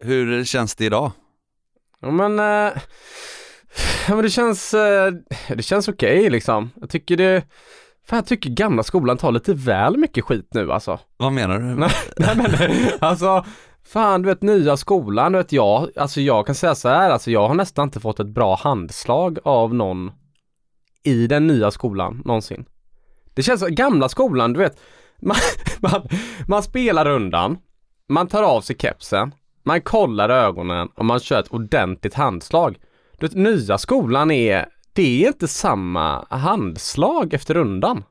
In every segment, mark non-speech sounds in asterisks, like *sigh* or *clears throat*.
Hur känns det idag? Ja men, eh, ja, men det känns, eh, det känns okej liksom. Jag tycker det, fan jag tycker gamla skolan tar lite väl mycket skit nu alltså. Vad menar du? Nej, *laughs* nej men alltså, fan du vet nya skolan, du vet jag, alltså jag kan säga så här, alltså jag har nästan inte fått ett bra handslag av någon i den nya skolan någonsin. Det känns som gamla skolan, du vet, *laughs* man, man, man spelar rundan, man tar av sig kepsen, man kollar ögonen och man kör ett ordentligt handslag. Du vet, nya skolan är, det är inte samma handslag efter rundan.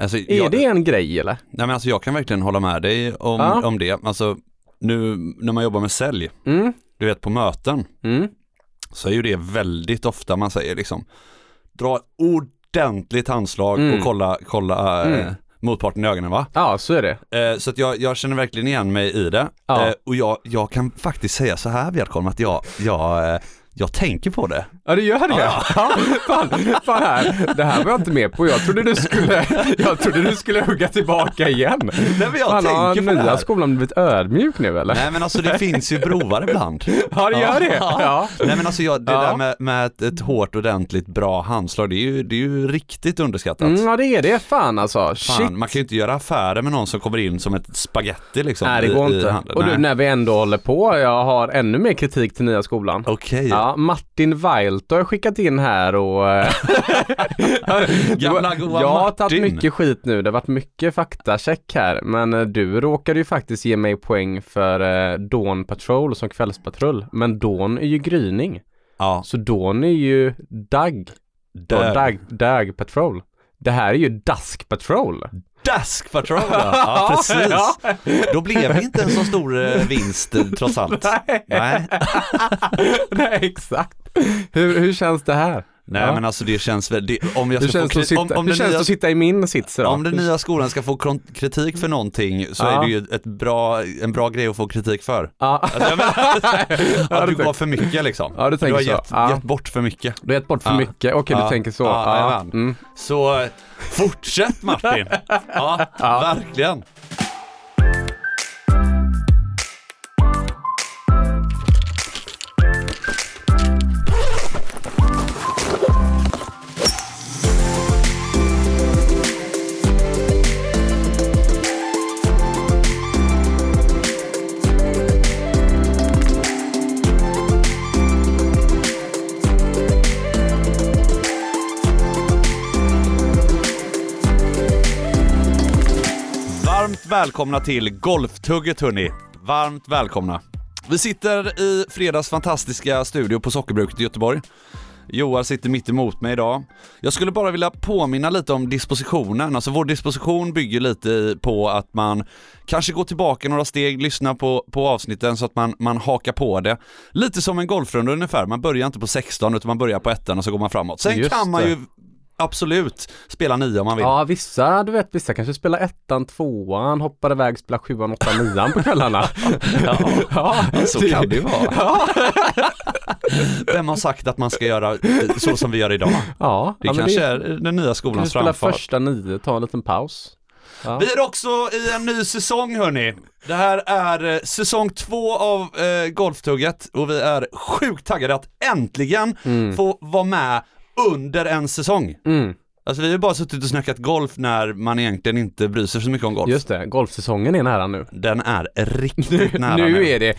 Alltså, Är jag, det en grej eller? nej men alltså jag kan verkligen hålla med dig om, Ja. om det. Alltså nu när man jobbar med sälj, Mm, du vet på möten, mm, så är ju det väldigt ofta man säger liksom dra ordentligt handslag Mm. och kolla, kolla Mm. Motparten i ögonen va? ja så är det. Eh, så att jag, jag känner verkligen igen mig i det. Ja. Eh, och jag, jag kan faktiskt säga så här Björkholm att jag, jag, eh, jag tänker på det. Ja det gör det? Ja. *laughs* fan, fan här. Det här var jag inte med på. Jag trodde du skulle, jag trodde du skulle hugga tillbaka igen. Nej men jag fan, har tänker på det här. skolan blivit ödmjuk nu eller? Nej men alltså det finns ju broar ibland. Ja det gör det. Ja. Nej men alltså jag, det Ja. där med, med ett, ett hårt ordentligt bra handslag, det är ju, det är ju riktigt underskattat. Mm, ja det är det fan alltså. Fan, man kan ju inte göra affärer med någon som kommer in som ett spaghetti liksom. Nej det i- går i inte. handeln. Och du när vi ändå håller på, jag har ännu mer kritik till nya skolan. Okej. Ja, Martin Weilt har jag skickat in här och... eh, *laughs* Gamla goa Jag har tagit mycket skit nu, det har varit mycket faktacheck här. Men eh, du råkade ju faktiskt ge mig poäng för eh, Dawn Patrol som kvällspatrull. Men Dawn är ju gryning. Ja, Så Dawn är ju. Dag. Dag, Dag Patrol. Det här är ju Dusk Patrol. Dusk Patrol ja. ja, precis. Ja. Då blev det inte en så stor eh, *laughs* vinst eh, trots allt. Nej. Nej, *laughs* Nej, exakt. Hur, hur känns det här? Nej Ja. men alltså det känns väl, det, om jag ska få det kri- sitta, om, om, känns det nya, att sitta i min sits idag? om den nya skolan ska få kritik för någonting så Ja. är det ju ett bra, en bra grej att få kritik för. Ja. Alltså, menar, *laughs* att du du gav för mycket liksom. Ja, du du tänker har så. gett, Ja. gett bort för mycket. Du har gett bort för mycket, okej du tänker så. Mm. Så fortsätt Martin. *laughs* Ja. verkligen. Varmt välkomna till Golftugget hörni. Varmt välkomna. Vi sitter i fredags fantastiska studio på Sockerbruket i Göteborg. Joar sitter mitt emot mig idag. Jag skulle bara vilja påminna lite om dispositionen. Alltså vår disposition bygger lite på att man kanske går tillbaka några steg, lyssnar på, på avsnitten så att man, man hakar på det. Lite som en golfrunda ungefär. Man börjar inte på 16 utan man börjar på ettan och så går man framåt. Sen Just kan man ju absolut spela nio om man vill. Ja, vissa, du vet, vissa kanske spelar ettan, tvåan, hoppar iväg, spelar sjuan, åttan, nian på kvällarna. *laughs* Ja. ja, Så kan det ju vara. *laughs* Ja, *laughs* Vem har sagt att man ska göra så som vi gör idag? ja. Det ja, kanske det, är den nya skolans spela framfart. första nio, ta en liten paus. Ja. Vi är också i en ny säsong hörni. Det här är eh, säsong två av eh, Golftugget och vi är sjukt taggade att äntligen Mm. få vara med under en säsong. Mm, Alltså vi har bara suttit och snackat golf när man egentligen inte bryr sig så mycket om golf. just det, golfsäsongen är nära nu. Den är riktigt *laughs* Nu, nära nu är det,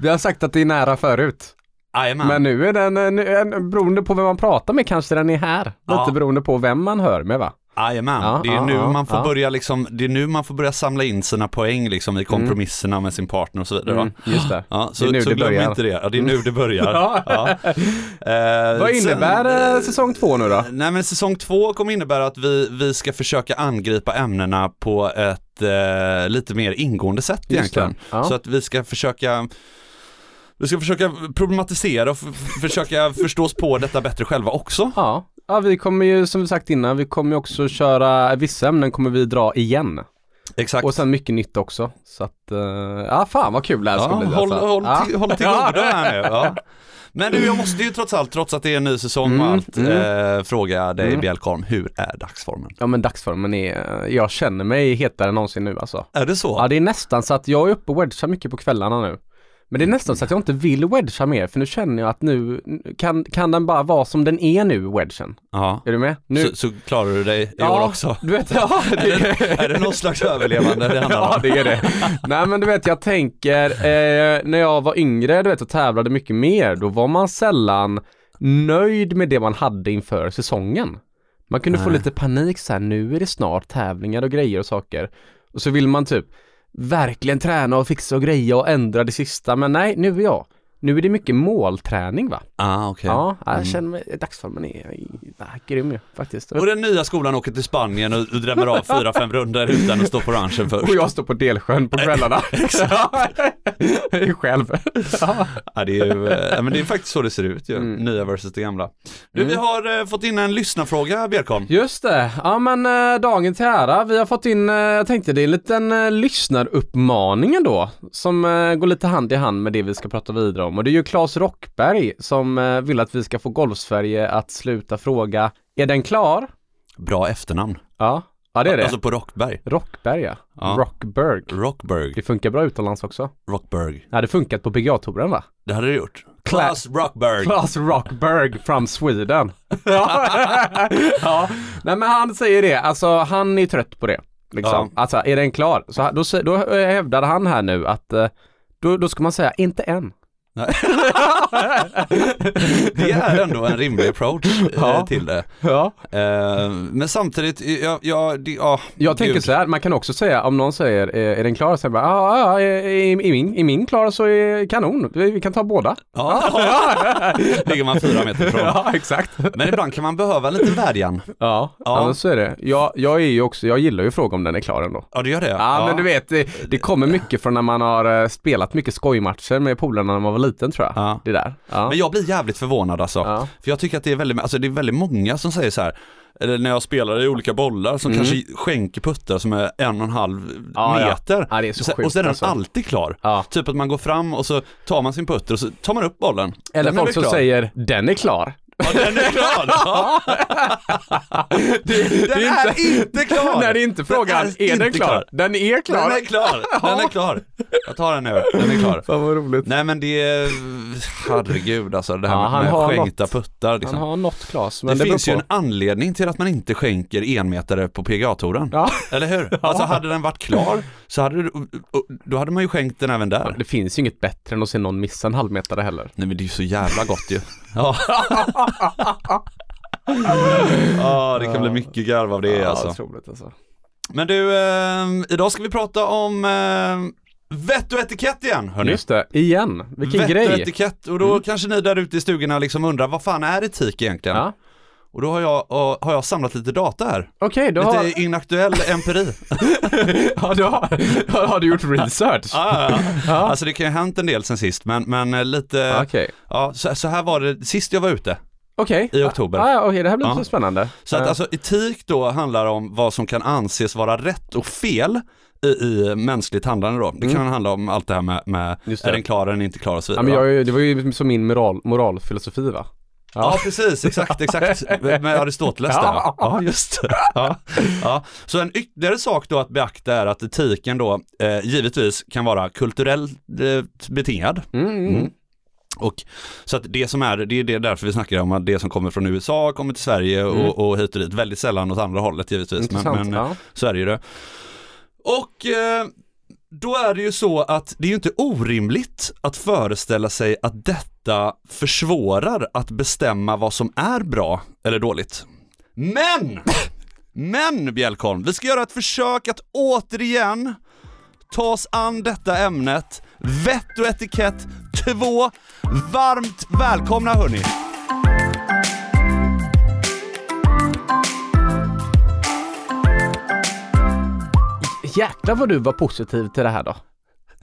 vi har sagt att det är nära förut. Jajamän. Men nu är den, eh, nu, en- beroende på vem man pratar med kanske den är här. Lite Ja. beroende på vem man hör med va? Jajamän, Ja, det är ja, nu ja, man får ja. börja liksom, det är nu man får börja samla in sina poäng liksom i kompromisserna med sin partner och så vidare? Mm, just det. Ja, så, Det är nu så det glöm börjar. inte det. Ja, det är nu det börjar. *laughs* Ja. Eh, Vad innebär sen- eh, säsong två nu då? Nej men säsong två kommer innebära att vi, vi ska försöka angripa ämnena på ett eh, lite mer ingående sätt egentligen. Så att vi ska försöka vi ska försöka problematisera och försöka förstå oss på detta bättre själva också. Ja. Ja, vi kommer ju som vi sagt innan, vi kommer ju också köra, vissa ämnen kommer vi dra igen. Exakt. Och sen mycket nytt också. Så att, eh, ja fan vad kul det här ska Ja, bli håll, alltså. håll, ja. till, håll till godo här nu. Ja. Men du, jag måste ju trots allt, trots att det är en ny säsong och Mm, allt, mm. eh, fråga dig Mm. Bjelkholm, hur är dagsformen? Ja men dagsformen är, jag känner mig hetare än någonsin nu alltså. Är det så? Ja det är nästan så att jag är uppe och wedgar mycket på kvällarna nu. Men det är nästan så att jag inte vill wedga mer för nu känner jag att nu kan, kan den bara vara som den är nu, wedgen. Ja. Är du med? Nu, Så, så klarar du dig i ja, år också? du vet, ja, *laughs* det, Är det någon slags överlevande det handlar *laughs* Ja om? det är det. Nej men du vet jag tänker, eh, när jag var yngre du vet och tävlade mycket mer, då var man sällan nöjd med det man hade inför säsongen. Man kunde få Nej. lite panik så här, nu är det snart tävlingar och grejer och saker. Och så vill man typ verkligen träna och fixa och greja och ändra det sista, men nej, nu är jag. Nu är det mycket målträning va? Ah, okej. Ja, jag Mm. känner mig, dagsformen är, är grym ju faktiskt. Och den nya skolan åker till Spanien och, drämmer av fyra, fem runder utan att stå på ranchen först. Och jag står på Delsjön på kvällarna. *laughs* *laughs* Själv. Ja. Ja, det är ju, eh, men det är faktiskt så det ser ut ju, Mm. nya versus det gamla. Du, vi Mm. har eh, fått in en lyssnarfråga, Björkholm. Just det. Ja men eh, dagen till ära. Vi har fått in, eh, jag tänkte det är en liten eh, lyssnaruppmaning ändå. Som eh, går lite hand i hand med det vi ska prata vidare om. Och det är ju Claes Rockberg som eh, vill att vi ska få Golfsverige att sluta fråga Är den klar? Bra efternamn. Ja, ja det är det. Alltså på Rockberg. Rockberg ja. Ja. Rockberg. Rockberg. Det funkar bra utomlands också. Rockberg. Det hade funkat på PGA-touren va? Det hade det gjort. Claes Rockberg. Claes Rockberg from Sweden. *laughs* ja. ja, nej men han säger det, alltså han är trött på det. Liksom. Alltså är den klar? Så då, då eh, hävdar han här nu att eh, då, då ska man säga inte än. *laughs* Det är ändå en rimlig approach eh, Ja. till det. Ja. Eh, men samtidigt, ja, ja, det, ja Jag tänker så här, man kan också säga om någon säger är, den klar? Så bara, ja, ja, i, i, min, i min klar så är kanon, vi, kan ta båda. Ja, *laughs* ligger man fyra meter ifrån. *laughs* ja exakt. Men ibland kan man behöva lite vädjan. Ja, Ja. ja. så är det. Jag, jag är ju också, jag gillar ju att fråga om den är klar ändå. Ja, det gör det. Ja, men du vet, det, det kommer mycket från när man har eh, spelat mycket skojmatcher med polarna när man var liten tror jag. Ja. Det där. Ja. Men jag blir jävligt förvånad alltså. Ja. För jag tycker att det är väldigt, alltså det är väldigt många som säger så här, eller när jag spelar i olika bollar som Mm. kanske skänker puttar som är en och en halv ja. meter. Ja, är så Så- sjukt och så är den alltså. alltid klar. Ja. Typ att man går fram och så tar man sin putter och så tar man upp bollen. Eller Den folk som klar? säger den är klar. Ja, den är klar! *laughs* Ja. Det, Den är inte klar! Nej, det är inte frågan, Den är, den inte klar? Den är klar. Den är klar! Den är klar! Jag tar den nu, den är klar. Fan vad roligt. Nej men det är, herregud alltså det här Ja, med har skänkta något. puttar liksom. Han har något Klas, men det, det, finns ju en anledning till att man inte skänker enmetare på PGA-touren. Ja. Eller hur? Alltså hade den varit klar så hade du, då hade man ju skänkt den även där. Det finns ju inget bättre än att se någon missa en halvmetare heller. Nej men det är ju så jävla gott ju. Ja. *laughs* Ja, det kan bli mycket garv av det alltså. otroligt alltså. Men du, eh, idag ska vi prata om eh, vett och etikett igen hörni. Just det, igen. Vilken vett och grej. etikett och då kanske ni där ute i stugorna liksom undrar vad fan är etik egentligen? Ja. Och då har jag, och, har jag samlat lite data här. Okej, då Lite har, inaktuell empiri. *laughs* ja, då har, har du gjort research? ja, ja, ja. Ja. Alltså det kan ju ha hänt en del sen sist men, men eh, lite, Okej. ja så, så här var det sist jag var ute. Okej. I oktober. Ja, ja, okej, det här blir Ja. så spännande. Så att Ja. alltså etik då handlar om vad som kan anses vara rätt och fel i, i mänskligt handlande då. Det kan handla om allt det här med, med Mm. Är den klar, är den inte klar och så Ja, vidare. men va? jag, det var ju som min moral, moralfilosofi va? Ja precis, exakt, exakt. *laughs* Med Aristoteles där. Ja. Ja, just det. Ja, ja. Så en ytterligare sak då att beakta är att etiken då eh, givetvis kan vara kulturellt eh, betingad. Mm, mm. Mm. Och så att det som är, det är det därför vi snackar om att det som kommer från USA kommer till Sverige Mm. och, och hit och dit. Väldigt sällan åt andra hållet givetvis. Men, men ja. så är det ju det. Och eh, då är det ju så att det är ju inte orimligt att föreställa sig att detta försvårar att bestämma vad som är bra eller dåligt. Men! Men Bjälkholm, vi ska göra ett försök att återigen ta oss an detta ämnet. Vett och etikett 2. Varmt välkomna hörni! Jäklar vad du var positiv till det här då.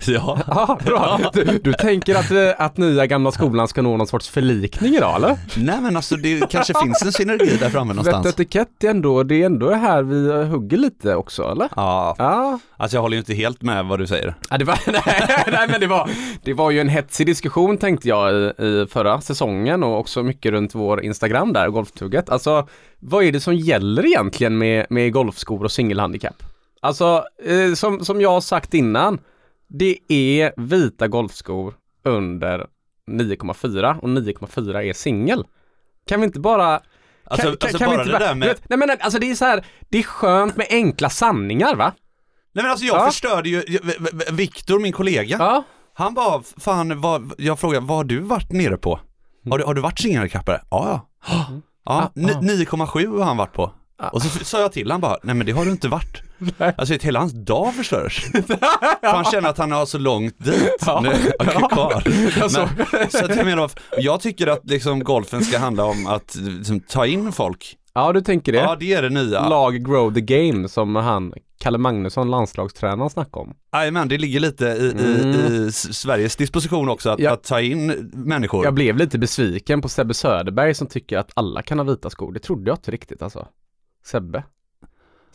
Ja. *laughs* Ja, bra. Du, du tänker att, eh, att nya gamla skolan ska nå någon sorts förlikning idag eller? Nej men alltså det kanske finns en synergi där framme Vett någonstans. etikett är ändå, det är ändå här vi eh, hugger lite också eller? Ja, Ja. alltså jag håller ju inte helt med vad du säger. ja det var, *laughs* nej, nej men det var, det var ju en hetsig diskussion tänkte jag i, i förra säsongen och också mycket runt vår Instagram där, golftugget. Alltså, vad är det som gäller egentligen med, med golfskor och singelhandikapp? Alltså, eh, som, som jag har sagt innan, det är vita golfskor under 9,4 och 9,4 är singel. Kan vi inte bara Alltså, kan, alltså kan bara inte det där med... vet, Nej men alltså det är så här, det är skönt med enkla sanningar va? Nej men alltså jag Ja. förstörde ju, Viktor, min kollega, Ja. han bara, fan, vad, jag frågade, vad har du varit nere på? Har du, har du varit singelkappare? Ja, ja. Ja, Mm. Ni- 9,7 har han varit på. Och så sa jag till han bara, nej men det har du inte varit. Nej. Alltså hela hans dag förstörs. *laughs* För han känner att han har så långt dit Ja. nu, är kvar. Alltså. Men, så att jag menar, jag tycker att liksom golfen ska handla om att liksom, ta in folk. Ja du tänker det? Ja, det är det nya. Lag grow the game som han, Kalle Magnusson, landslagstränaren snackade om. Jajamän, det ligger lite i, i, i S- Sveriges disposition också att, Ja. att ta in människor. Jag blev lite besviken på Sebbe Söderberg som tycker att alla kan ha vita skor. Det trodde jag inte riktigt alltså. Sebbe.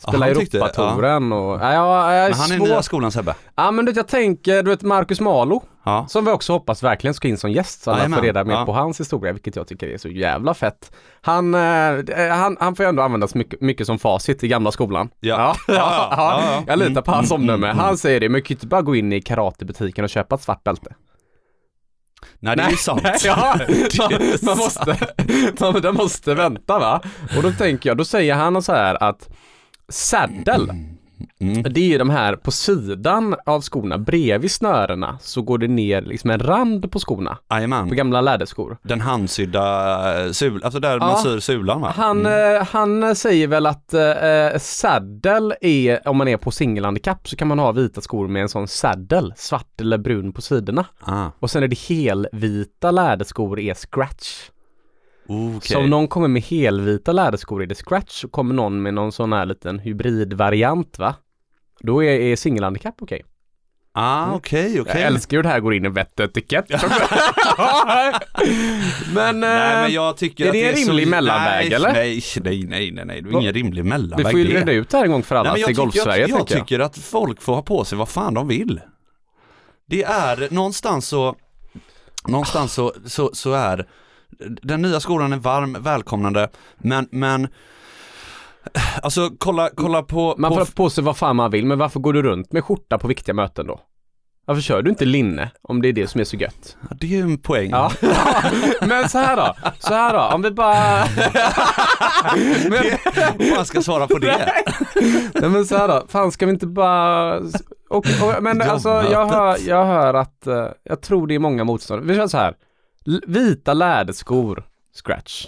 Han tyckte- Europatouren och... Ja, ja, ja, Men han är svår- nya skolan Sebbe. Ja men du vet, jag tänker, du vet Marcus Malo, Ja. som vi också hoppas verkligen ska in som gäst så alla Jajamän, får reda mer ja. på hans historia, vilket jag tycker är så jävla fett. Han, eh, han, han får ju ändå användas mycket, mycket som facit i gamla skolan. Ja. ja, *laughs* Ja, ja, ja. *laughs* Jag litar på hans Mm, omdöme. mm, Han säger det, men kan ju inte bara gå in i karatebutiken och köpa ett svart bälte. Nej, det är ju sant. Nej, ja, *laughs* man, man måste, man, man måste vänta va. Och då tänker jag, då säger han så här att saddle, Mm. det är ju de här på sidan av skorna, bredvid snörena, så går det ner liksom en rand på skorna, på Jajamän. gamla läderskor. Den handsydda eh, sul, alltså där man Ja. syr sulan va? Han, Mm. eh, han säger väl att eh, saddle är, om man är på singelhandikapp så kan man ha vita skor med en sån saddle, svart eller brun på sidorna. Ah, Och sen är det helvita läderskor är scratch. Okej. Så om någon kommer med helvita läderskor är det scratch så kommer någon med någon sån här liten hybridvariant va? Då är, är singelhandikapp okej. Ah, okej, okej. Jag älskar ju det här går in i vett och etikett. men, Nej eh, men jag tycker är att det en är rimlig så... mellanväg, nej, eller? Nej, nej, nej, nej, nej, det är ingen rimlig vi mellanväg får ju det. reda ut det här en gång för alla Nej, till jag tycker, Golfsverige jag, jag jag. tycker att folk får ha på sig vad fan de vill. Det är någonstans så, någonstans så, så, så är den nya skolan är varm, välkomnande, men, men Alltså kolla, kolla på, Man på får ha på sig vad fan man vill, men varför går du runt med skjorta på viktiga möten då? Varför kör du inte linne om det är det som är så gött? Ja, det är ju en poäng. Ja, *laughs* men så här då, så här då, om vi bara... *laughs* men, Man ska svara på det. nej men så här då, fan ska vi inte bara... Och, och, men alltså jag hör, jag hör att, eh, jag tror det är många motståndare. Vi kör så här, vita läderskor, scratch.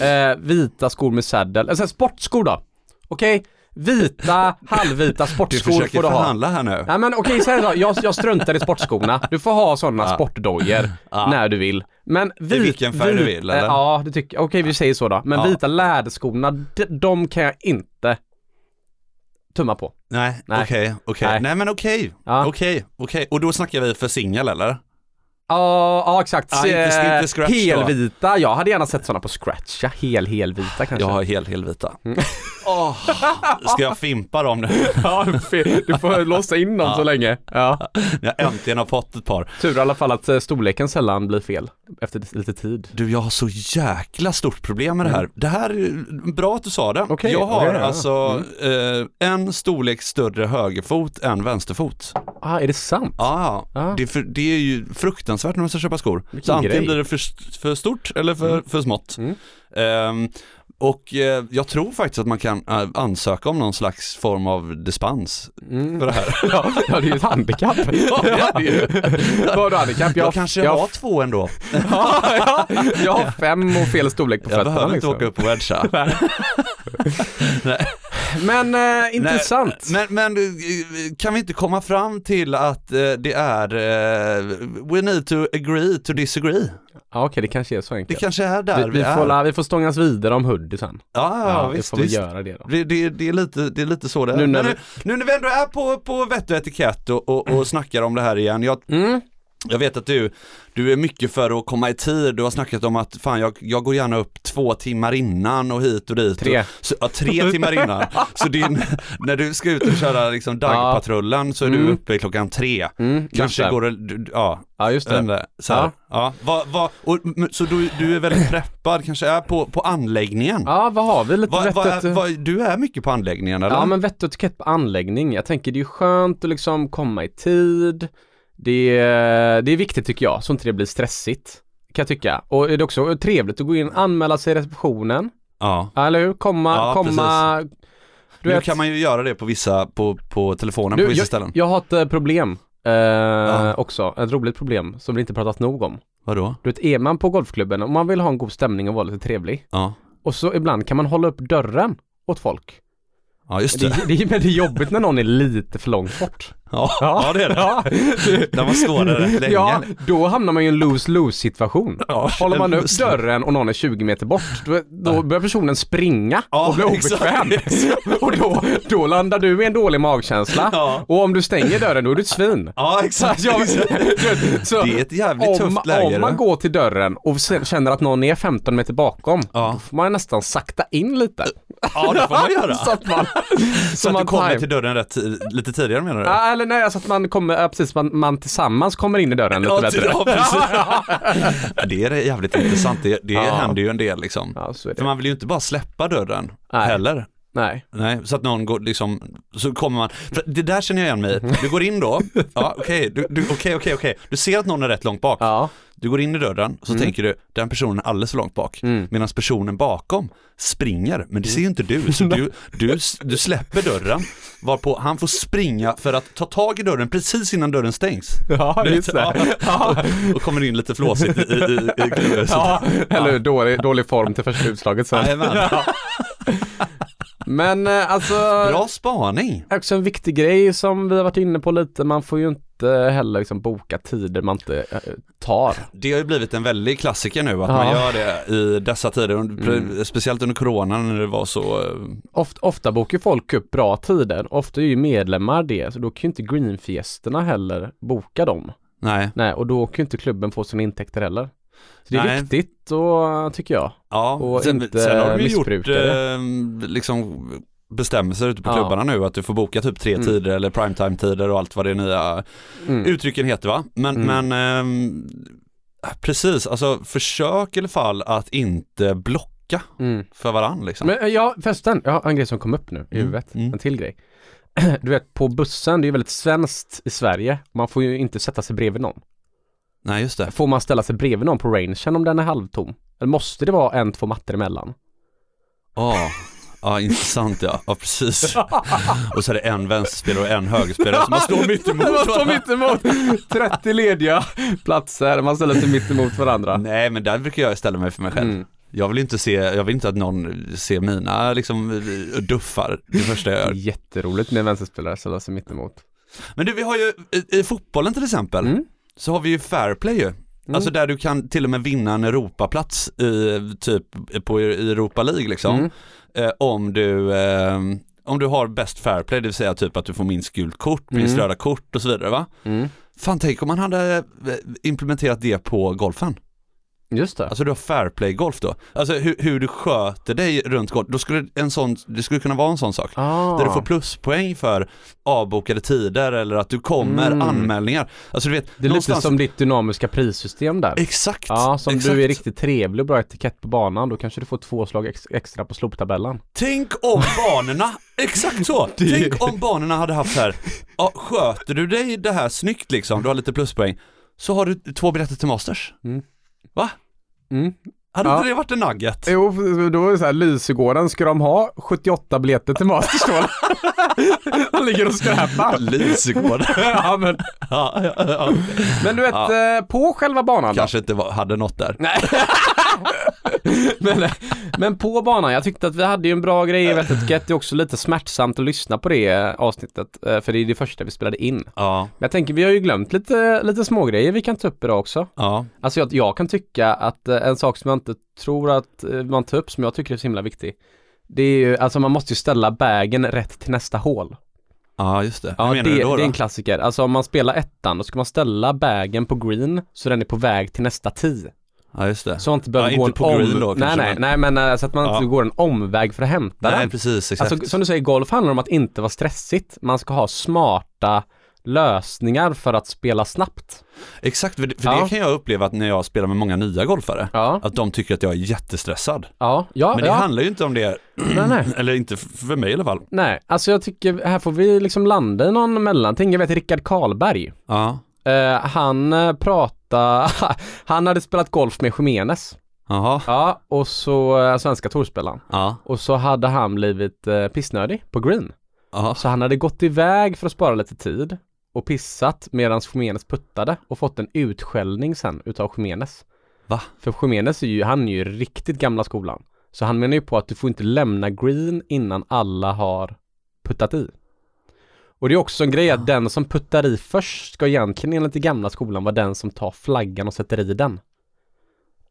Eh, vita skor med saddle, alltså sportskor då. Okej? Vita, *laughs* halvvita Du sportskor försöker får du ha. förhandla här nu. Nej men okej, så här då, jag, jag struntar i sportskorna. Du får ha sådana *laughs* Ja. sportdojor *laughs* Ja. när du vill. Men vit, vilken färg du vill, eller? eh, Ja, det tycker jag. Okej, vi säger så då. Men Ja. vita läderskorna, de, de kan jag inte tumma på. Nej, okej, okej. Nej. Nej men okej, Ja. okej, okej. Och då snackar vi för singel eller? Ja, ja exakt. Ja, inte- inte scratch då. Helvita, jag hade gärna sett sådana på scratch. Ja, hel, helvita kanske. Jag har helt helvita. Mm. *laughs* Åh, ska jag fimpa dem nu? *laughs* Ja, du får *laughs* låsa in dem så länge. Ja. Jag äntligen har fått ett par. Tur i alla fall att eh, storleken sällan blir fel efter lite tid. Du, jag har så jäkla stort problem med det här. Det här är bra att du sa det. Mm. Okej, jag har ja. alltså eh, en storlek större högerfot än vänsterfot. Ah, är det sant? Ja, Ja. det, det är ju fruktansvärt när man ska köpa skor. Vilken så antingen grej. blir det för, för stort eller för, för smått. Mm. Ehm, och eh, jag tror faktiskt att man kan eh, ansöka om någon slags form av dispens Mm. för det här. *laughs* Ja, det är ju ett handikapp. *laughs* Ja, det är ju. Vadå handikapp? Jag, kanske jag, har två ändå. *laughs* ja, ja, jag har fem och fel storlek på Jag fötterna. behöver inte liksom. åka upp och wedga. Men eh, intressant. Nej, men, men eh, kan vi inte komma fram till att eh, det är eh, we need to agree to disagree. Ja, okej, det kanske är så Det enkelt. kanske är där vi, vi, vi, är. får, la- vi får stångas vidare om hoodie sen. Ja, ja, vi visst, får väl visst. göra det då. Det, det, det, är lite, det är lite så det är. Nu Nu när när, vi- nu, nu när vi ändå är på, på vett och etikett och, och, och snackar om det här igen. Jag, Mm. Jag vet att du, du är mycket för att komma i tid. Du har snackat om att fan jag, jag går gärna upp två timmar innan och hit och dit. Tre. Och, så, ja, tre timmar innan. Så din, *laughs* när du ska ut och köra liksom dagpatrullen så är du Mm. uppe klockan tre. Mm, Kanske går det, du- ja, Ja, just det. så här. Ja. Ja. Vad, vad, och, så du, du är väldigt preppad, kanske är på, på anläggningen. Ja, vad har vi? Lite vett vad, och- är- vad, du är mycket på anläggningen eller? Ja men vett och etikett på anläggning. Jag tänker det är ju skönt att liksom komma i tid. Det, är- det är viktigt tycker jag, så inte det blir stressigt. Kan jag tycka. Och det är också trevligt att gå in, anmäla sig i receptionen. Ja. Ja, Eller hur? Komma, Ja, komma. Du nu vet, kan man ju göra det på vissa, på, på telefonen du, på vissa jag, ställen. jag har ett eh, problem. Eh, också, ett roligt problem som vi inte pratat nog om. Vadå? Du vet, är man på golfklubben och man vill ha en god stämning och vara lite trevlig. Ja. Och så ibland kan man hålla upp dörren åt folk. Ja, just Det, det. det, men det är jobbigt när någon är lite för långt bort. Ja, ja det är det. Ja, När man står där rätt länge. ja då hamnar man i en lose-lose situation. Ja, Håller man upp lose- dörren och någon är 20 meter bort, då, då börjar personen springa Ja, och blir obekväm. exakt. *laughs* och då, då landar du i en dålig magkänsla. Ja. Och om du stänger dörren, då är du ett svin. Ja, exakt. Ja, *laughs* *laughs* vet, så Det är ett jävligt om, tufft läge. om man du. går till dörren och känner att någon är 15 meter bakom, Ja. då får man nästan sakta in lite. Ja, det får man göra. *laughs* så att man, Så att man du kommer time- till dörren rätt, lite tidigare menar du? Ja, eller nej, alltså att man kommer, ja, precis, man, man tillsammans kommer in i dörren lite Ja, bättre. ja, precis. *laughs* Det är jävligt intressant. Det, det Ja. händer ju en del liksom. Ja, så För man vill ju inte bara släppa dörren Nej. heller. Nej. Nej, så att någon går liksom, så kommer man, för det där känner jag igen mig. Du går in då, ja okej, du, okej, okej, okej. Du ser att någon är rätt långt bak. Ja. Du går in i dörren, så tänker du, den personen är alldeles för långt bak. Mm. Medan personen bakom springer, men det ser ju inte du. Så du, *laughs* du, du släpper dörren, varpå han får springa för att ta tag i dörren precis innan dörren stängs. *laughs* Ja, Du just det. ja, *laughs* och, och kommer in lite flåsigt i, i, i, i Ja, eller hur? Dålig, dålig form till första utslaget sen. Ja. Men eh, alltså, Bra spaning. också en viktig grej som vi har varit inne på lite, man får ju inte heller liksom boka tider man inte eh, tar. Det har ju blivit en väldig klassiker nu att Ja. man gör det i dessa tider, under- speciellt under corona när det var så, eh, Ofta, ofta bokar folk upp bra tider, ofta är ju medlemmar det, så då kan ju inte greenfiesterna heller boka dem. nej. Nej, och då kan ju inte klubben få sina intäkter heller. Så det är Nej. viktigt och, tycker jag. Ja, Och sen, inte sen har de ju gjort eh, liksom bestämmelser ute på Ja. klubbarna nu att du får boka typ tre Mm. tider eller primetime-tider och allt vad det nya Mm. uttrycken heter va? Men, Mm. men ehm, precis, alltså försök i alla fall att inte blocka Mm. för varann liksom. Men eh, ja, förresten, jag har en grej som kom upp nu i Mm, huvudet. mm. En till grej. *clears throat* Du vet, på bussen, det är väldigt svenskt i Sverige. Man får ju inte sätta sig bredvid någon. Nej just det. Får man ställa sig bredvid någon på rangen om den är halvtom? Eller måste det vara en, två mattor emellan? Ja, *laughs* ja intressant ja, ja precis. *laughs* Och så är det en vänsterspelare och en högerspelare som man står mitt *laughs* emot Man står varandra. mitt emot 30 lediga platser, man ställer sig mitt emot varandra. Nej men där brukar jag ställa mig för mig själv. Mm. Jag vill inte se, jag vill inte att någon ser mina liksom duffar det första jag gör. jätteroligt när vänsterspelare ställer sig mitt emot. Men du vi har ju, i, i fotbollen till exempel, Mm. så har vi ju fair play ju. Alltså där du kan till och med vinna en Europaplats i typ på i Europa League liksom. Mm. Eh, om du eh, om du har bäst fair play, det vill säga typ att du får minst gult kort, minst Mm. röda kort och så vidare va. Mm. Fan tänk om man hade eh, implementerat det på golfen. Just det. Alltså du har fair play golf då. Alltså hur, hur du sköter dig runt golf, då skulle en sån, det skulle kunna vara en sån sak. Ah. Där du får pluspoäng för avbokade tider eller att du kommer, Mm. anmälningar. Alltså du vet, Det är lite som ditt dynamiska prissystem där. Exakt! Ja, som exakt. du är riktigt trevlig och bra etikett på banan, då kanske du får två slag ex- extra på sloptabellen. Tänk om banorna, *laughs* exakt så! Tänk om banorna hade haft här, ja, sköter du dig det här snyggt liksom, du har lite pluspoäng, så har du två biljetter till Masters. Mm. Va? Mm. Hade Ja. inte det varit en nugget? Jo, då är det så här, Lysegården, ska de ha 78 biljetter till Masters *laughs* då? *laughs* Han ligger och skräpar. Lysegård. *laughs* ja, men, ja, ja, ja. men du vet, Ja. eh, på själva banan då? Kanske inte var, hade något där. Nej. *laughs* men, men på banan, jag tyckte att vi hade ju en bra grej i Vett etikett. Det är också lite smärtsamt att lyssna på det avsnittet, eh, för det är det första vi spelade in. Ja, jag tänker, vi har ju glömt lite, lite smågrejer vi kan ta upp idag också. ja, Alltså jag, jag kan tycka att eh, en sak som jag inte tror att man tar upp, som jag tycker är så himla viktig, det är ju, alltså man måste ju ställa bagen rätt till nästa hål. ja just det. Ja, Hur det, menar du då? det är då? en klassiker. Alltså om man spelar ettan, då ska man ställa bagen på green, så den är på väg till nästa tee. Ja just det. Så man inte behöver Ja, gå inte en på om... green då, nej, nej, nej, men eh, så att man Ja. inte går en omväg för att hämta Nej den. precis, exakt. Alltså som du säger, golf handlar om att inte vara stressigt. Man ska ha smarta lösningar för att spela snabbt. Exakt, för det, för Ja. det kan jag uppleva att när jag spelar med många nya golfare, Ja, att de tycker att jag är jättestressad. ja, ja. Men det ja. handlar ju inte om det, Nej, nej. *clears throat* eller inte för mig i alla fall. Nej, alltså jag tycker här får vi liksom landa i någon mellanting. Jag vet Rickard Karlberg. Ja, Eh, han eh, pratade, *laughs* han hade spelat golf med Jimenez. Jaha. Ja, och så eh, svenska torspelaren. Ja. Och så hade han blivit eh, pissnödig på green. Jaha. Så han hade gått iväg för att spara lite tid och pissat medan Jimenez puttade och fått en utskällning sen utav Jimenez. Va? För Jimenez är ju, han är ju riktigt gamla skolan. Så han menar ju på att du får inte lämna green innan alla har puttat i. Och det är också en grej att den som puttar i först ska egentligen enligt den gamla skolan vara den som tar flaggan och sätter i den.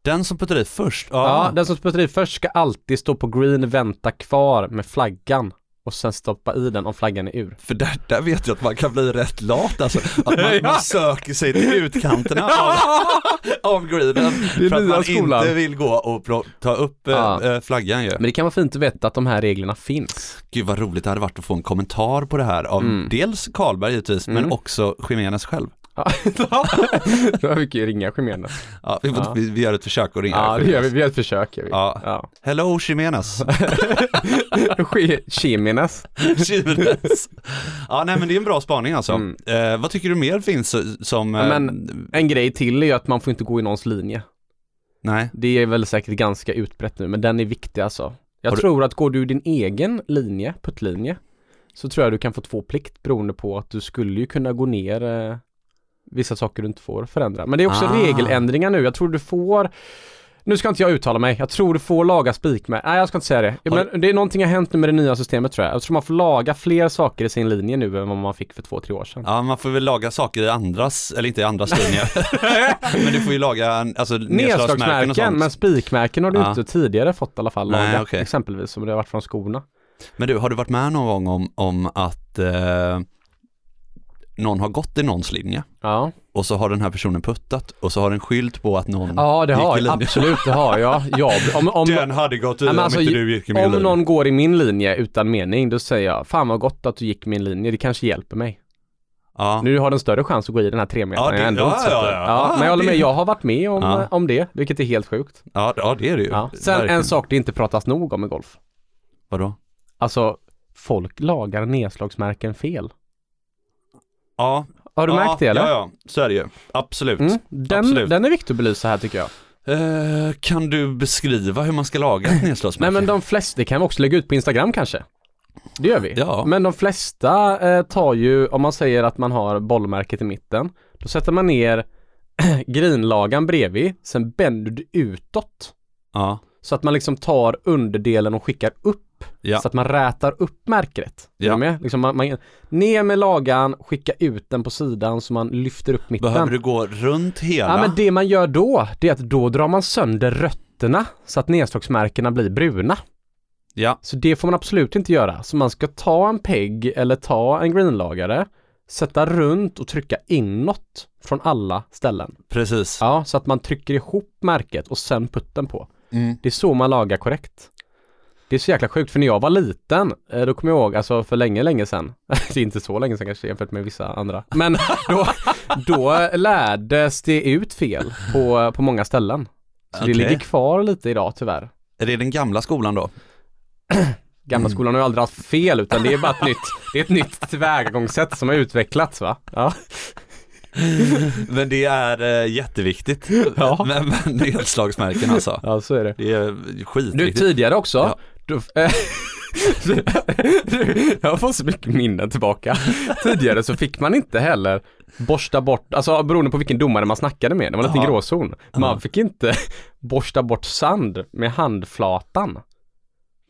Den som puttar i först? Ja, den som puttar i först ska alltid stå på green, vänta kvar med flaggan och sen stoppa i den om flaggan är ur. För där, där vet jag att man kan bli rätt lat alltså. Att *laughs* man, man söker sig till utkanterna av, *laughs* av greenen. För att man skolan. inte vill gå och ta upp eh, Ja. eh, flaggan ju. Men det kan vara fint att veta att de här reglerna finns. Gud vad roligt det hade varit att få en kommentar på det här av Mm. dels Karlberg givetvis, men Mm. också Jimenez själv. *laughs* Ja, då fick ju ringa Jimenez. Ja, vi, Ja. vi, vi gör ett försök att ringa Ja, Jimenez. gör vi. Vi gör ett försök. Gör vi. Ja. Ja. Hello Jimenez. *laughs* Sk- Jimenez. Jimenez. Ja, nej men det är en bra spaning alltså. Mm. Eh, vad tycker du mer finns eh, som... Eh, Men- En grej till är ju att man får inte gå i någons linje. Nej. Det är väl säkert ganska utbrett nu, men den är viktig alltså. Jag Har du- tror att går du din egen linje, puttlinje, så tror jag du kan få två plikt beroende på att du skulle ju kunna gå ner eh, vissa saker du inte får förändra. Men det är också Ah. regeländringar nu. Jag tror du får nu ska inte jag uttala mig. Jag tror du får laga spikmärken. Nej, jag ska inte säga det. Men det är någonting har hänt nu med det nya systemet tror jag. Jag tror man får laga fler saker i sin linje nu än vad man fick för två, tre år sedan. Ja, man får väl laga saker i andras, eller inte i andras linjer. *laughs* men du får ju laga alltså, nedslagsmärken och sånt. men spikmärken har du Ja. inte tidigare fått i alla fall Nej, laga. okej. Exempelvis som det har varit från skorna. Men du, har du varit med någon gång om, om att eh, någon har gått i någons linje Ja, och så har den här personen puttat och så har den skylt på att någon ja det har jag. Absolut, det har jag. *laughs* jag om, om, Den hade gått men om alltså, inte du gick i min om linje. någon går i min linje utan mening, då säger jag Fan vad gott att du gick min linje, det kanske hjälper mig. Ja. Nu har den större chans att gå i den här tre metern Ja, det- jag ändå ja, ja, ja. Ja, men jag håller med, jag har varit med om, Ja. om det, vilket är helt sjukt. Ja, ja, det är det ju. Ja. Sen Verkligen. en sak det inte pratas nog om i golf. Vadå? Alltså, folk lagar nedslagsmärken fel. Ja. Har du ja, märkt det eller? Ja, ja, så är det ju. Absolut. Mm, den, Absolut. den är viktig att belysa här tycker jag. Eh, kan du beskriva hur man ska laga ett nedslagsmärke? Nej men de flesta, det kan vi också lägga ut på Instagram kanske. Det gör vi. Ja. Men de flesta eh, tar ju, om man säger att man har bollmärket i mitten, då sätter man ner *clears throat* grinlagan bredvid, sen bänder du utåt. Ja. Så att man liksom tar underdelen och skickar upp. Ja. Så att man rätar upp märket. Är Ja. med? Liksom man, man, ner med lagan, skicka ut den på sidan så man lyfter upp mitten. Behöver du gå runt hela? Ja men det man gör då, det är att då drar man sönder rötterna så att nedslagsmärkena blir bruna. Ja. Så det får man absolut inte göra. Så man ska ta en pegg eller ta en greenlagare, sätta runt och trycka inåt från alla ställen. Precis. Ja, så att man trycker ihop märket och sen putten på. Mm. Det är så man lagar korrekt. Det är så jäkla sjukt, för när jag var liten, eh, då kommer jag ihåg, alltså för länge, länge sedan, *laughs* det är inte så länge sedan kanske jämfört med vissa andra, men *laughs* då, då lärdes det ut fel på, på många ställen. Så Okej. det ligger kvar lite idag tyvärr. Är det den gamla skolan då? *clears throat* Gamla Mm. skolan har ju aldrig haft fel utan det är bara ett nytt, det är ett nytt tillvägagångssätt som har utvecklats va? Ja. *laughs* Men det är eh, jätteviktigt. Ja. Men, men nedslagsmärken alltså. ja, så är det. Det är Du, skitviktigt. tidigare också, Ja. *laughs* du, jag får så mycket minnen tillbaka. Tidigare så fick man inte heller borsta bort, alltså beroende på vilken domare man snackade med, det var en liten Ja. gråzon. Man fick inte borsta bort sand med handflatan.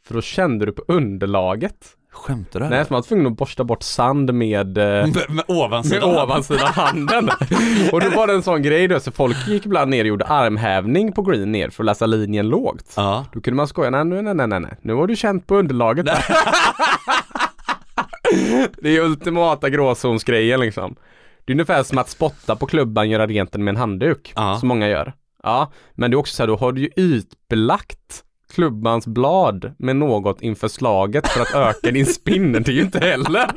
För då kände du på underlaget. Skämtar du? Nej, så man var tvungen att borsta bort sand med, eh, Med, *laughs* med med ovansidan? ovansidan handen. *laughs* Och då var det en sån grej då, så folk gick ibland ner och gjorde armhävning på green ner för att läsa linjen lågt. Ja. Då kunde man skoja, nej, nej, nej, nej, nej, nu har du känt på underlaget. *laughs* det är ultimata gråzonsgrejen liksom. Det är ungefär som att spotta på klubban, göra rent den med en handduk, Ja. som många gör. Ja, men det är också så här, då har du ju ytbelagt klubbans blad med något inför slaget för att öka din spinn. Det är ju inte heller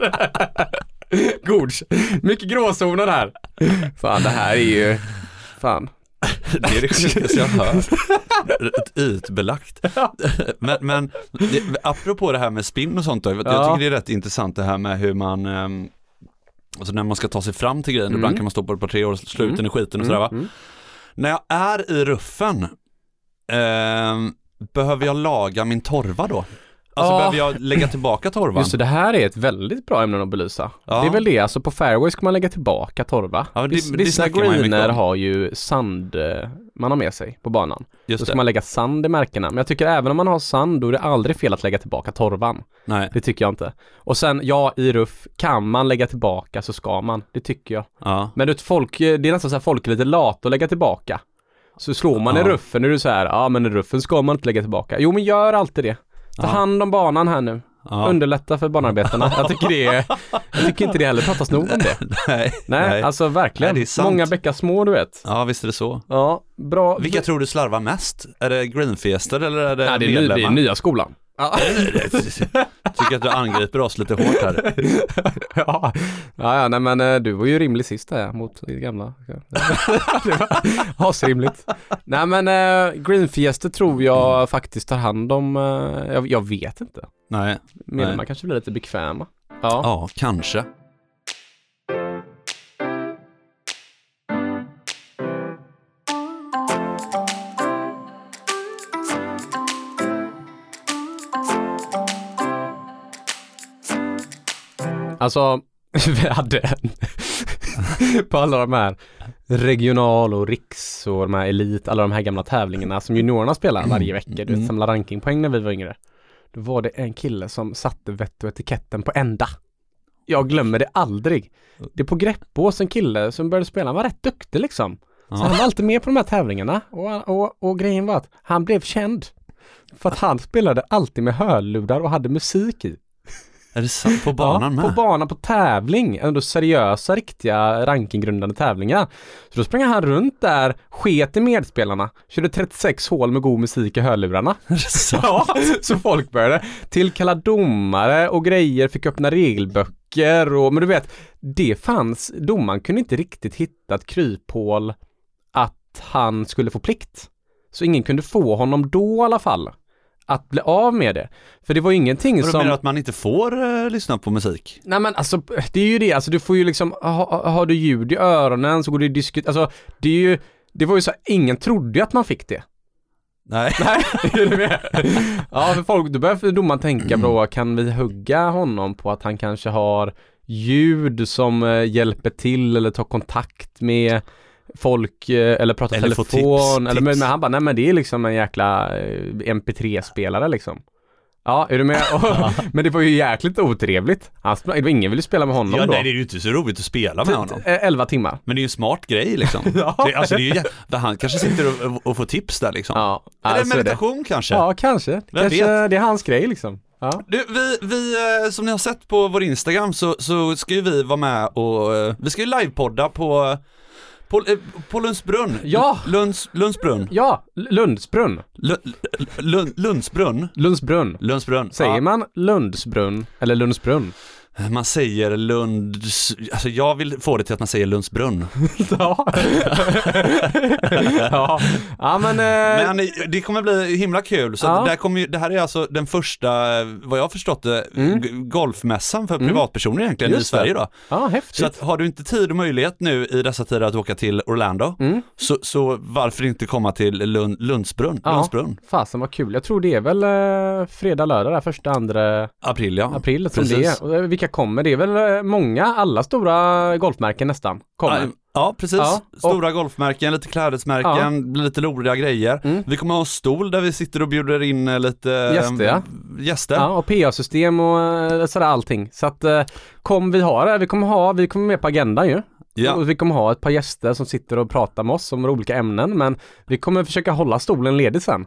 god. Mycket gråzoner här. Fan, det här är ju, fan. Det är det sjukaste jag har hört. Ytbelagt. Men, men det, apropå det här med spinn och sånt då, jag Ja. tycker det är rätt intressant det här med hur man ehm, Alltså när man ska ta sig fram till grejen, Mm. ibland kan man stå på ett par tre år, sluten Mm. i skiten och sådär va. Mm. När jag är i ruffen, ehm, behöver jag laga min torva då? Alltså Ja. behöver jag lägga tillbaka torvan? Just det, det här är ett väldigt bra ämne att belysa. Ja. Det är väl det, alltså på fairway ska man lägga tillbaka torva. Ja, det- Viss- det Vissa mycket greener har ju sand eh, man har med sig på banan. Då Just ska det. man lägga sand i märkena. Men jag tycker även om man har sand, då är det aldrig fel att lägga tillbaka torvan. Nej, Det tycker jag inte. Och sen, ja, i ruff, kan man lägga tillbaka så ska man. Det tycker jag. ja. Men du folk, eh, det är nästan så här, folk är lite lata att lägga tillbaka. Så slår man i Ja. ruffen, är du så här, ja men i ruffen ska man inte lägga tillbaka. Jo men gör alltid det. Ta Ja. hand om banan här nu. ja. Underlätta för banarbetarna. Jag tycker det är, jag tycker inte det heller pratas nog om det. *laughs* Nej, Nej, alltså verkligen. Nej. Många bäckar små du vet. ja visst är det så. Ja, bra. Vilka tror du slarvar mest? Är det greenfester eller är det Nej, det är, ny, det är medlemmar? nya skolan. Ja. Tycker att du angriper oss lite hårt här. *laughs* ja, ja, ja, nej men eh, du var ju rimlig sist här mot det gamla. *laughs* det var *laughs* asrimligt. Nej men äh, Greenfiester tror jag faktiskt tar hand om, eh, jag, jag vet inte. Nej, Medlemmar kanske blir lite bekväma. Ja. ja kanske. Alltså, *laughs* vi hade *laughs* på alla de här regional och riks och de här elit, alla de här gamla tävlingarna som juniorerna spelar varje vecka, du Mm. vet, samla rankingpoäng när vi var yngre. Då var det en kille som satte vett och etiketten på ända. Jag glömmer det aldrig. Det är på Greppås en kille som började spela, han var rätt duktig liksom. Så han Ja. var alltid med på de här tävlingarna och, och, och grejen var att han blev känd. För att han spelade alltid med hörlurar och hade musik i. Är det sant? På banan ja, med? På banan på tävling, ändå seriösa riktiga rankinggrundande tävlingar. Så då sprang han runt där, sket i medspelarna, körde 36 hål med god musik i hörlurarna. *laughs* Ja, så folk började tillkalla domare och grejer, fick öppna regelböcker och, men du vet, det fanns, domaren kunde inte riktigt hitta ett kryphål att han skulle få plikt. Så ingen kunde få honom då i alla fall att bli av med det. För det var ju ingenting då som... menar du att man inte får eh, lyssna på musik? Nej men alltså, det är ju det, alltså du får ju liksom, ha, har du ljud i öronen så går det ju diskutera, alltså det är ju, det var ju så, ingen trodde ju att man fick det. Nej. *laughs* Nej, är du med? Ja, för folk, då börjar domaren tänka då, kan vi hugga honom på att han kanske har ljud som eh, hjälper till eller tar kontakt med folk eh, eller pratar Eller telefon tips, eller tips. men han bara, nej men det är liksom en jäkla eh, MP3-spelare liksom. Ja, är du med? *laughs* Men det var ju jäkligt otrevligt. Han, det ingen ville spela med honom Ja, då. nej, det är ju inte så roligt att spela med honom. Eh, 11 timmar. Men det är ju en smart grej liksom. *laughs* Ja. det, alltså, det är ju, han kanske sitter och, och får tips där liksom. Ja, Eller alltså det. meditation kanske. Ja, kanske. Vem kanske vet? det är hans grej liksom. Ja. Du, vi, vi, eh, som ni har sett på vår Instagram så, så ska ju vi vara med och, eh, vi ska ju livepodda på, på, eh, på Lundsbrunn. Ja. Lunds, Lundsbrunn. Ja, L- Lundsbrunn. Lu- Lund, Lundsbrunn. Lundsbrunn. Lundsbrunn. Säger Ja. man Lundsbrunn eller Lundsbrunn? Man säger Lunds, alltså jag vill få det till att man säger Lundsbrunn. *laughs* Ja. *laughs* ja. ja, men... Eh, Men det kommer bli himla kul, så Ja. där kommer ju, det här är alltså den första, vad jag har förstått det, Mm. golfmässan för Mm. privatpersoner egentligen i Just det. Sverige då. ja, häftigt. Så att har du inte tid och möjlighet nu i dessa tider att åka till Orlando, Mm. så, så varför inte komma till Lund, Lundsbrunn? Ja. Lundsbrunn? Fasen vad kul. Jag tror det är väl eh, fredag, lördag där, första, andra April ja. april som precis. det är. Vilka kommer? Det är väl eh, många, alla stora golfmärken nästan kommer. Ja, ja, precis. Ja, och- Stora golfmärken, lite klädesmärken, lite roliga grejer. Mm. Vi kommer ha en stol där vi sitter och bjuder in eh, lite eh, Gäster, ja. gäster. Ja, och PA-system och sådär allting. Så att kom vi ha det, vi kommer ha, vi kommer med på agendan ju. Ja. Och vi kommer ha ett par gäster som sitter och pratar med oss om olika ämnen, men vi kommer försöka hålla stolen ledig sen.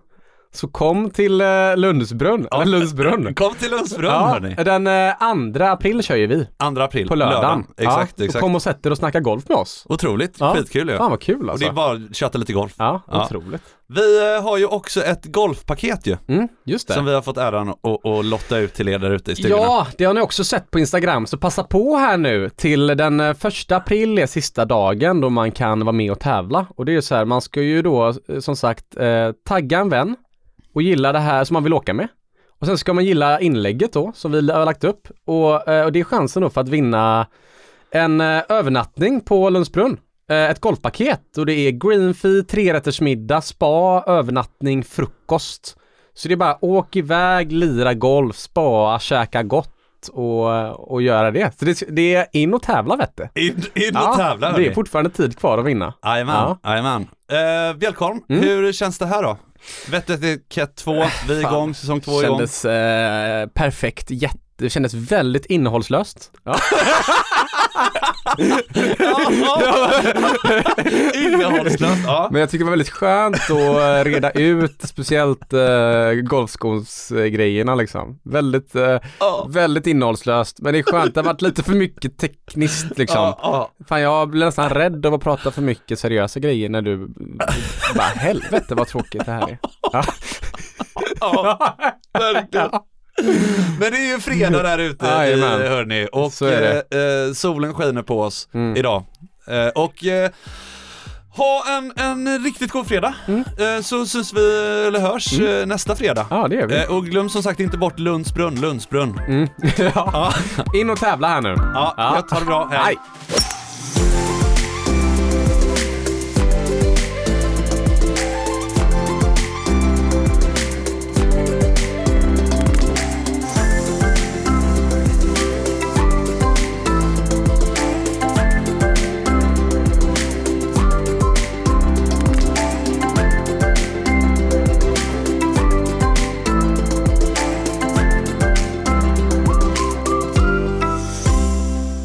Så kom till eh, Lundsbrunn, eller Lundsbrunn. *laughs* Kom till Lundsbrunn Ja, hörni. den eh, 2 april kör ju vi, 2 april. på lördagen. Exakt, ja, exakt. Och kom och sätt er och snacka golf med oss. Otroligt, Ja. skitkul ju. Fan vad kul Och det alltså. är bara att köta lite golf. Ja, Ja. otroligt. Vi eh, har ju också ett golfpaket ju, Mm, just det. som vi har fått äran att att lotta ut till er där ute i stugorna. Ja, det har ni också sett på Instagram, så passa på här nu till den eh, första april är sista dagen då man kan vara med och tävla. Och det är ju så här, man ska ju då eh, som sagt eh, tagga en vän och gilla det här som man vill åka med. Och sen ska man gilla inlägget då som vi har lagt upp och, eh, och det är chansen då för att vinna en eh, övernattning på Lundsbrunn. Eh, ett golfpaket och det är greenfee, trerättersmiddag, spa, övernattning, frukost. Så det är bara åk iväg, lira golf, spa, käka gott och, och göra det. Så det, det är in och tävla vet du. In, in och tävla det är fortfarande tid kvar att vinna. Jajamän, jajamän. Eh, Mm. hur känns det här då? Vettetikett 2, vi är igång, säsong 2 är igång. Kändes eh, perfekt, jätte, det kändes väldigt innehållslöst. Ja. *laughs* Innehållslöst, ja. Men jag tycker det var väldigt skönt att eh, reda ut speciellt uh, golfskonsgrejerna liksom. Väldigt, eh, väldigt innehållslöst. Men det är skönt, det har varit lite för mycket tekniskt liksom. Fan jag blir nästan rädd av att prata för mycket seriösa grejer när du bara helvete vad tråkigt det här är. Ja, verkligen. *laughs* Men det är ju fredag där ute i, hörni och eh, eh, solen skiner på oss Mm. idag. Eh, och eh, ha en, en riktigt god fredag. Mm. Eh, så syns vi, eller hörs, eh, nästa fredag. ja det gör vi. Eh, och glöm som sagt inte bort Lundsbrunn, Lundsbrunn. Mm. *laughs* ja. Ja, In och tävla här nu. ja, Ja. gött, ha det bra, hej. Hej.